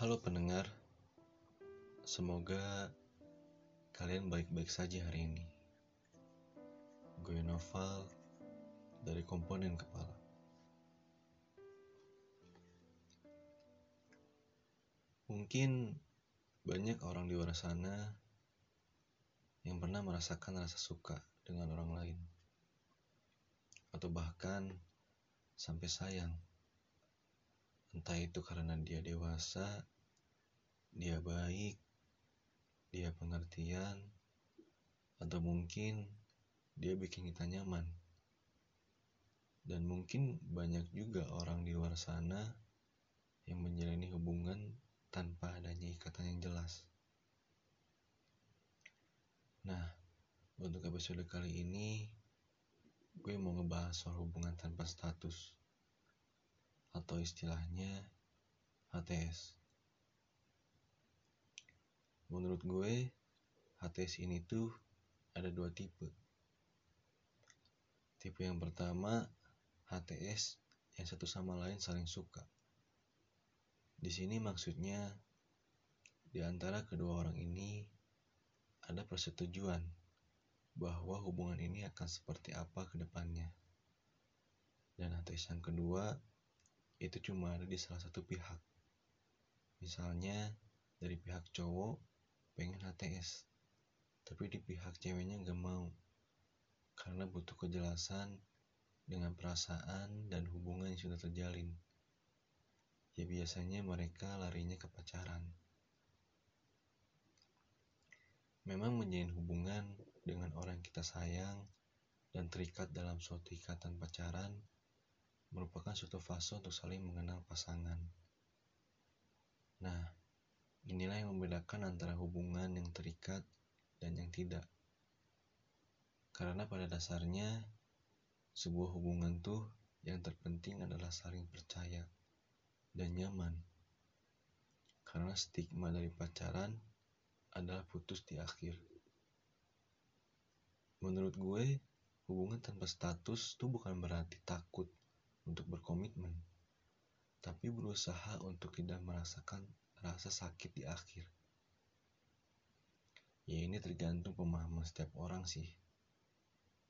Halo pendengar, semoga kalian baik-baik saja hari ini. Gue Noval dari komponen kepala. Mungkin banyak orang di luar sana yang pernah merasakan rasa suka dengan orang lain, atau bahkan sampai sayang Entah itu karena dia dewasa, dia baik, dia pengertian, atau mungkin dia bikin kita nyaman. Dan mungkin banyak juga orang di luar sana yang menjalani hubungan tanpa adanya ikatan yang jelas. Nah, untuk episode kali ini, gue mau ngebahas soal hubungan tanpa status atau istilahnya HTS. Menurut gue, HTS ini tuh ada dua tipe. Tipe yang pertama, HTS yang satu sama lain saling suka. Di sini maksudnya, di antara kedua orang ini ada persetujuan bahwa hubungan ini akan seperti apa ke depannya. Dan HTS yang kedua itu cuma ada di salah satu pihak. Misalnya dari pihak cowok pengen HTS, tapi di pihak ceweknya gak mau karena butuh kejelasan dengan perasaan dan hubungan yang sudah terjalin. Ya biasanya mereka larinya ke pacaran. Memang menjalin hubungan dengan orang kita sayang dan terikat dalam suatu ikatan pacaran merupakan suatu fase untuk saling mengenal pasangan. Nah, inilah yang membedakan antara hubungan yang terikat dan yang tidak. Karena pada dasarnya, sebuah hubungan tuh yang terpenting adalah saling percaya dan nyaman. Karena stigma dari pacaran adalah putus di akhir. Menurut gue, hubungan tanpa status tuh bukan berarti takut untuk berkomitmen, tapi berusaha untuk tidak merasakan rasa sakit di akhir. Ya ini tergantung pemahaman setiap orang sih.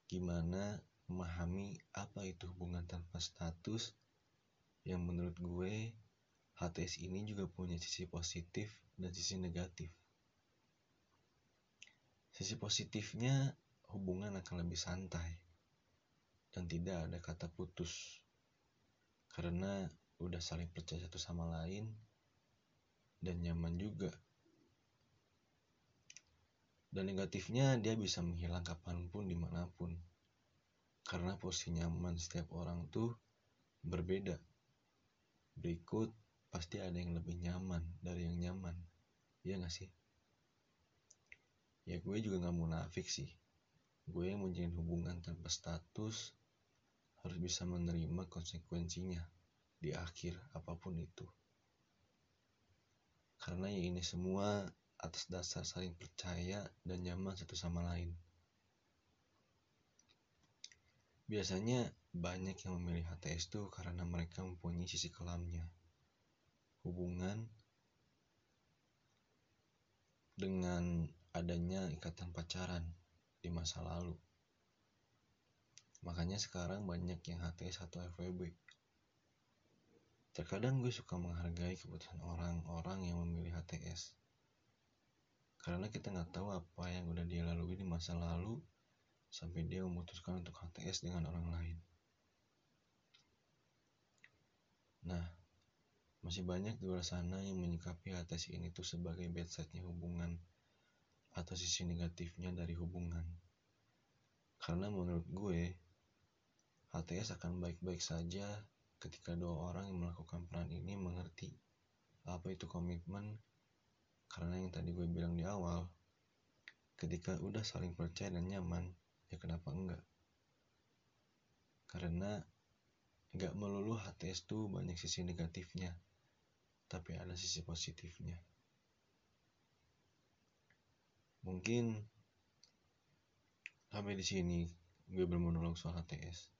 Gimana memahami apa itu hubungan tanpa status yang menurut gue HTS ini juga punya sisi positif dan sisi negatif. Sisi positifnya hubungan akan lebih santai dan tidak ada kata putus karena udah saling percaya satu sama lain dan nyaman juga. Dan negatifnya dia bisa menghilang kapan pun di mana pun. Karena posisi nyaman setiap orang tuh berbeda. Berikut pasti ada yang lebih nyaman dari yang nyaman. Iya gak sih? Ya gue juga gak munafik sih. Gue yang menjalin hubungan tanpa status harus bisa menerima konsekuensinya di akhir apa pun itu. Karena ya ini semua atas dasar saling percaya dan nyaman satu sama lain. Biasanya banyak yang memilih HTS itu karena mereka mempunyai sisi kelamnya. Hubungan dengan adanya ikatan pacaran di masa lalu. Makanya sekarang banyak yang HTS atau FWB. Terkadang gue suka menghargai keputusan orang-orang yang memilih HTS. Karena kita nggak tahu apa yang udah dia lalui di masa lalu sampai dia memutuskan untuk HTS dengan orang lain. Nah, masih banyak di luar sana yang menyikapi HTS ini tuh sebagai bad side-nya hubungan atau sisi negatifnya dari hubungan. Karena menurut gue, HTS akan baik-baik saja ketika dua orang yang melakukan peran ini mengerti apa itu komitmen. Karena yang tadi gue bilang di awal ketika udah saling percaya dan nyaman ya kenapa enggak? Karena enggak melulu HTS tuh banyak sisi negatifnya tapi ada sisi positifnya. Mungkin sampai di sini gue bermonolog soal HTS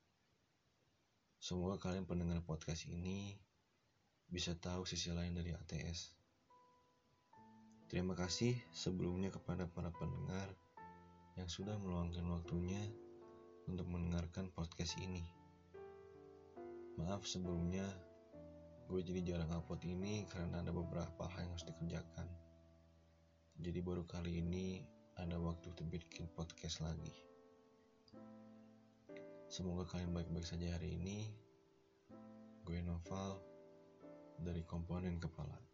Semoga kalian pendengar podcast ini bisa tahu sisi lain dari ATS. Terima kasih sebelumnya kepada para pendengar yang sudah meluangkan waktunya untuk mendengarkan podcast ini. Maaf sebelumnya, gue jadi jarang upload ini karena ada beberapa hal yang harus dikerjakan. Jadi baru kali ini ada waktu untuk bikin podcast lagi. Semoga kalian baik-baik saja hari ini. Gue Noval dari komponen kepala.